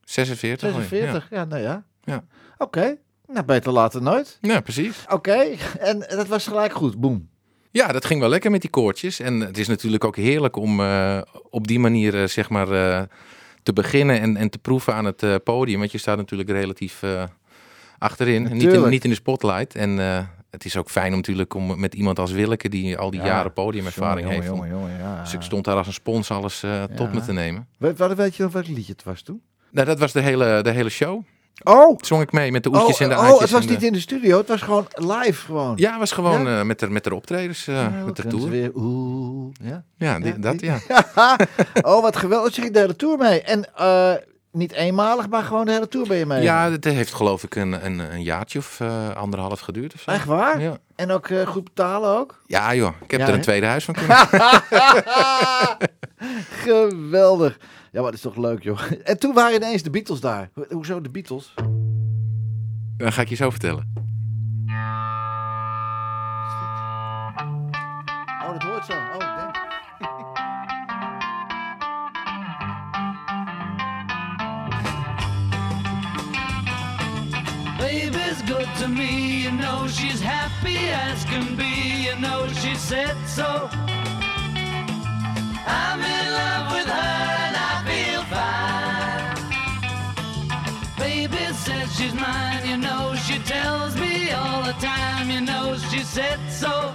46. alweer, 46. Ja, nou ja. Ja. Oké, nou beter later nooit. Ja. precies. Oké, en dat was gelijk goed. Boom. Ja, dat ging wel lekker met die koortjes. En het is natuurlijk ook heerlijk om eh, op die manier eh, zeg maar eh, te beginnen en, en te proeven aan het podium. Want je staat natuurlijk relatief achterin. Niet in, niet in de spotlight. En het is ook fijn om natuurlijk om met iemand als Willeke die al die Ja, jaren podiumervaring Jongen, heeft. jongen, jongen, ja. Dus ik stond daar als een spons alles eh, tot me te nemen. Weet, wat- weet je nog welk liedje het was toen? Nou, dat was de hele, de hele show. Oh, Zong ik mee met de oh, oetjes en de oh aatjes. het was de- niet in de studio, het was gewoon live gewoon. Ja, het was gewoon Ja? eh, met, de, met de optredens, eh, Ja, met de tour. Weer, oeh, ja. Ja, die- dat die- ja. oh, wat geweldig. Je ging de hele tour mee. En niet eenmalig, maar gewoon de hele tour ben je mee. Ja, het heeft geloof ik een, een, een jaartje of eh, anderhalf geduurd of zo. Echt waar? Ja. En ook eh, goed betalen ook? ja joh, ik heb Ja, er een tweede huis van kunnen. Geweldig. Ja, maar dat is toch leuk, joh. En toen waren ineens de Beatles daar. Ho- Hoezo de Beatles? Dat ga ik je zo vertellen. Oh, dat hoort zo. Good to me, you know she's happy as can be, you know she said so. I'm in love with her and I feel fine. Baby says she's mine, you know she tells me all the time, you know she said so.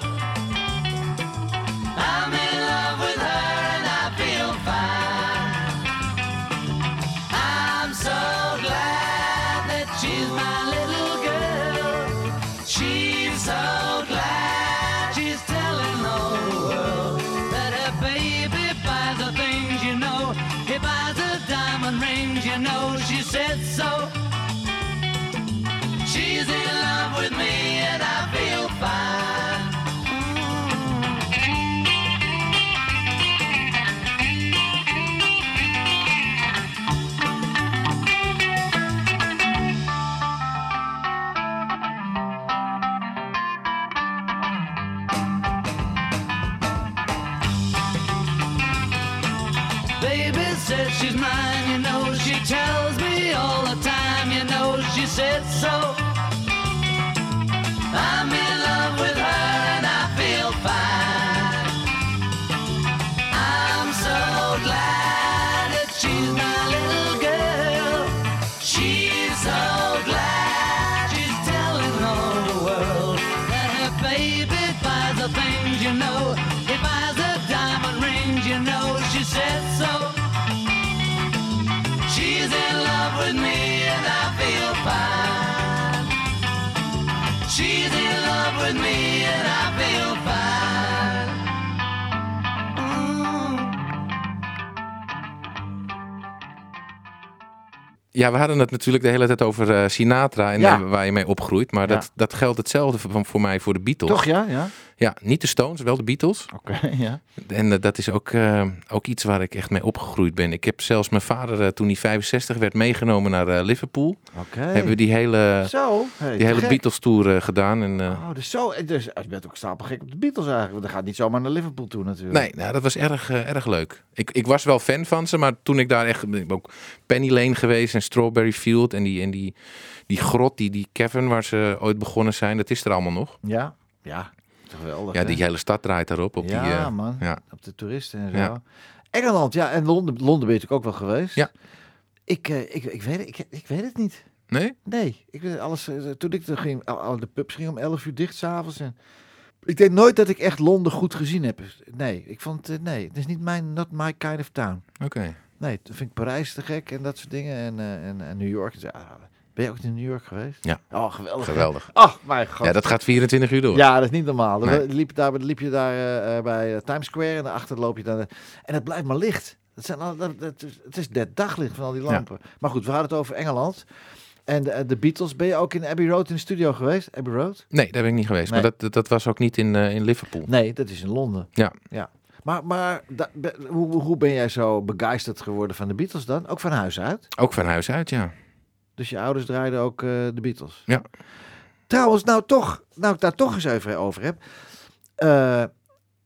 Ja, we hadden het natuurlijk de hele tijd over eh, Sinatra en Ja. waar je mee opgroeit. Maar dat, dat geldt hetzelfde voor, voor mij voor de Beatles. Toch ja? ja? Ja, niet de Stones, wel de Beatles. Oké, ja. En eh, dat is ook, eh, ook iets waar ik echt mee opgegroeid ben. Ik heb zelfs mijn vader, eh, toen hij 65 werd, meegenomen naar Liverpool. Oké. Hebben we die hele, Zo. Hey, die hele gek. Beatles tour gedaan. En, Oh, dus zo. Dus, je bent ook stapelgek op de Beatles eigenlijk. Want dan gaat niet zomaar naar Liverpool toe natuurlijk. Nee, nou, dat was erg, erg leuk. Ik, ik was wel fan van ze, maar toen ik daar echt... Ik ben ook Penny Lane geweest en Strawberry Field en die, en die, die grot, die, die cavern waar ze ooit begonnen zijn, dat is er allemaal nog. Ja. Ja. Geweldig. Ja, hè? die hele stad draait daarop. Op ja, die, eh, man. ja. Op de toeristen en zo. Ja. Engeland, ja. En Londen, Londen ben je natuurlijk ook wel geweest. Ja. Ik, eh, ik, ik, weet, het- ik, ik weet het niet. Nee? Nee. Ik, weet alles, eh, toen ik er ging, al- de pubs gingen om 11 uur dicht s'avonds. En ik denk nooit dat ik echt Londen goed gezien heb. Nee, ik vond, eh, nee. Het is niet mijn, not my kind of town. Oké. Nee, toen vind ik Parijs te gek en dat soort dingen. En, en, en New York. Ja, ben je ook in New York geweest? Ja. Oh, geweldig. hè? Geweldig. Oh, mijn god. Ja, dat gaat 24 uur door. Ja, dat is niet normaal. Dan liep, daar, liep je daar eh, eh, bij eh, Times Square en daarachter loop je dan. en het blijft maar licht. Het, zijn al, dat, dat is- het is net daglicht van al die lampen. Maar goed, we hadden het over Engeland. En de, de Beatles, ben je ook in Abbey Road in de studio geweest? Abbey Road? Nee, daar ben ik niet geweest. Nee. Maar dat, dat was ook niet in, in Liverpool. Nee, dat is in Londen. Ja. ja. Maar, maar da- be- hoe, hoe ben jij zo begeisterd geworden van de Beatles dan? Ook van huis uit? Ook van huis uit, ja. Dus je ouders draaiden ook eh, de Beatles? Ja. Trouwens, nou toch, nou ik daar toch eens even over heb. Eh,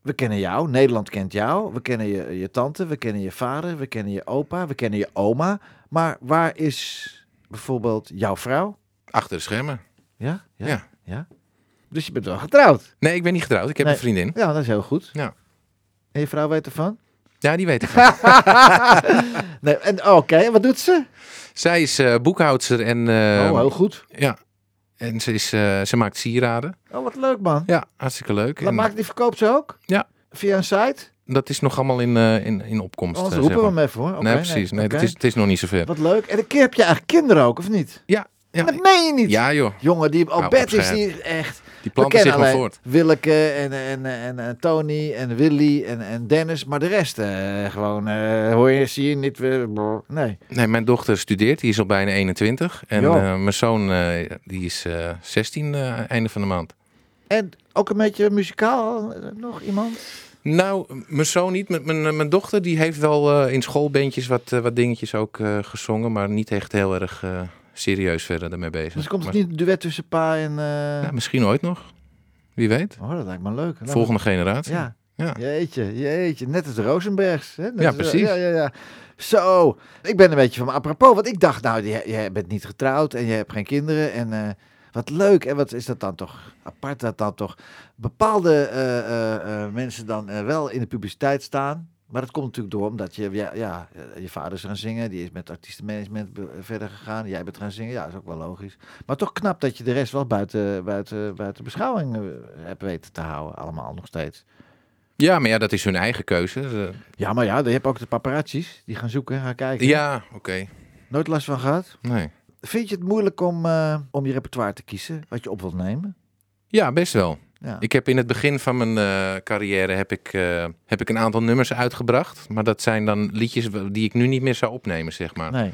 we kennen jou, Nederland kent jou. We kennen je, je tante, we kennen je vader, we kennen je opa, we kennen je oma. Maar waar is bijvoorbeeld jouw vrouw? Achter de schermen. Ja? Ja. Ja. ja. Dus je bent wel getrouwd? Nee, ik ben niet getrouwd. Ik heb Nee. een vriendin. Ja, dat is heel goed. Ja. En je vrouw weet ervan? Ja, die weet ik. nee, en oké, wat doet ze? Zij is eh boekhoudster en... eh, oh, heel goed. Ja. En ze, is, eh, ze maakt sieraden. Oh, wat leuk man. Ja, hartstikke leuk. Wat En maakt die verkoopt ze ook? Ja. Via een site? dat is nog allemaal in, eh, in, in opkomst. Anders eh, roepen we maar. hem even hoor. Nee, precies. Nee, het, is, het is nog niet zover. Wat leuk. En een keer heb je eigenlijk kinderen ook, of niet? Ja. ja. Dat meen je niet. Ja, joh. Jongen, die Albert is die echt... Die planten zich maar voort. Willeke en, en, en, en Tony en Willy en, en Dennis. Maar de rest eh, gewoon, eh, hoor je, zie je niet. weer. brr. nee. Nee, mijn dochter studeert. Die is al bijna 21. En eh, mijn zoon eh, die is eh 16 eh, einde van de maand. En ook een beetje muzikaal eh, nog iemand? Nou, mijn zoon niet. Mijn, mijn, mijn dochter die heeft wel eh, in schoolbeentjes wat, eh, wat dingetjes ook eh, gezongen. Maar niet echt heel erg eh, serieus verder ermee bezig. Dus komt het Maar- niet een duet tussen pa en... eh, Ja, misschien ooit nog. Wie weet. Oh, dat lijkt me leuk. Lijkt me- Volgende generatie. Ja. Ja. Jeetje, jeetje. Net als de Rosenbergs. Hè? Net Ja, als- precies. Ja, ja, ja. Zo, ik ben een beetje van me apropos. Want ik dacht, nou, je, je bent niet getrouwd en je hebt geen kinderen. En eh, wat leuk. En wat is dat dan toch apart dat dan toch bepaalde eh, mensen dan wel in de publiciteit staan. Maar dat komt natuurlijk door omdat je, ja, ja, je vader is gaan zingen. Die is met artiestenmanagement verder gegaan. Jij bent gaan zingen. Ja, dat is ook wel logisch. Maar toch knap dat je de rest wel buiten, buiten, buiten beschouwing eh, hebt weten te houden. Allemaal nog steeds. ja, maar ja, dat is hun eigen keuze. Eh, Ja, maar ja, je hebt ook de paparazzi's die gaan zoeken, gaan kijken. ja, oké. Nooit last van gehad. Nee. Vind je het moeilijk om, eh, om je repertoire te kiezen, wat je op wilt nemen? Ja, best wel. Ja. Ik heb in het begin van mijn eh, carrière heb ik, eh, heb ik een aantal nummers uitgebracht. Maar dat zijn dan liedjes die ik nu niet meer zou opnemen, zeg maar. Nee.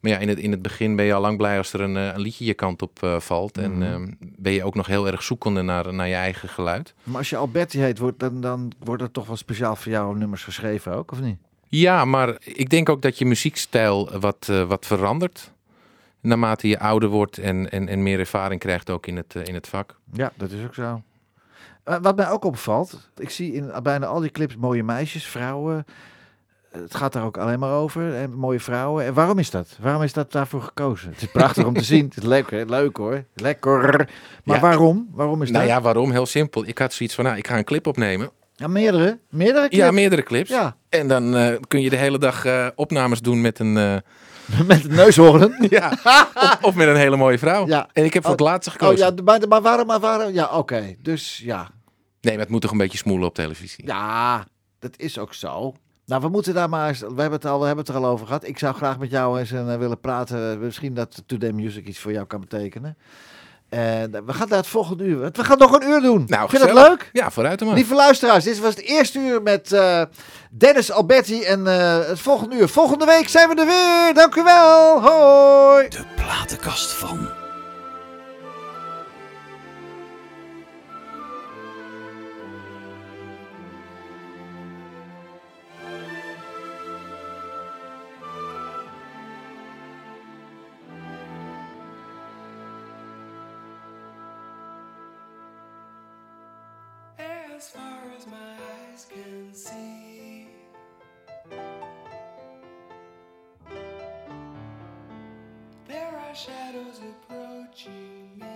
Maar ja, in het, in het begin ben je al lang blij als er een, eh, een liedje je kant op valt. En Mhm. ehm, ben je ook nog heel erg zoekende naar, naar je eigen geluid. Maar als je Alberti heet, wordt, dan, dan wordt er toch wel speciaal voor jou nummers geschreven ook, of niet? Ja, maar ik denk ook dat je muziekstijl wat, wat verandert. Naarmate je ouder wordt en, en, en meer ervaring krijgt ook in het, in het vak. Ja, dat is ook zo. Eh, wat mij ook opvalt, ik zie in bijna al die clips mooie meisjes, vrouwen. Het gaat daar ook alleen maar over. En mooie vrouwen. En waarom is dat? Waarom is dat daarvoor gekozen? Het is prachtig om te zien. Het is leuk, hè? leuk hoor. Lekker. Maar Ja. waarom? Waarom is Nou dat? ja, waarom? Heel simpel. Ik had zoiets van, nou, ik ga een clip opnemen. Ja, meerdere. Meerdere clips? Ja, meerdere clips. Ja. En dan eh, kun je de hele dag eh, opnames doen met een, Met de neushoorn. ja, of, of met een hele mooie vrouw. Ja. En ik heb voor Oh, het laatste gekozen. Oh ja, maar, maar waarom? Maar waarom? Ja, oké. Dus ja. Nee, maar het moet toch een beetje smoelen op televisie. Ja, dat is ook zo. Nou, we moeten daar maar eens. We hebben het, al, we hebben het er al over gehad. Ik zou graag met jou eens eh, willen praten. Misschien dat Today Music iets voor jou kan betekenen. En eh, we gaan daar het volgende uur. We gaan nog een uur doen. Nou, Vind je dat leuk? Ja, vooruit dan maar. Lieve luisteraars, dit was het eerste uur met eh, Dennis Alberti. En eh, het volgende uur. Volgende week zijn we er weer. Dank u wel. Hoi. De platenkast van. There are shadows approaching me.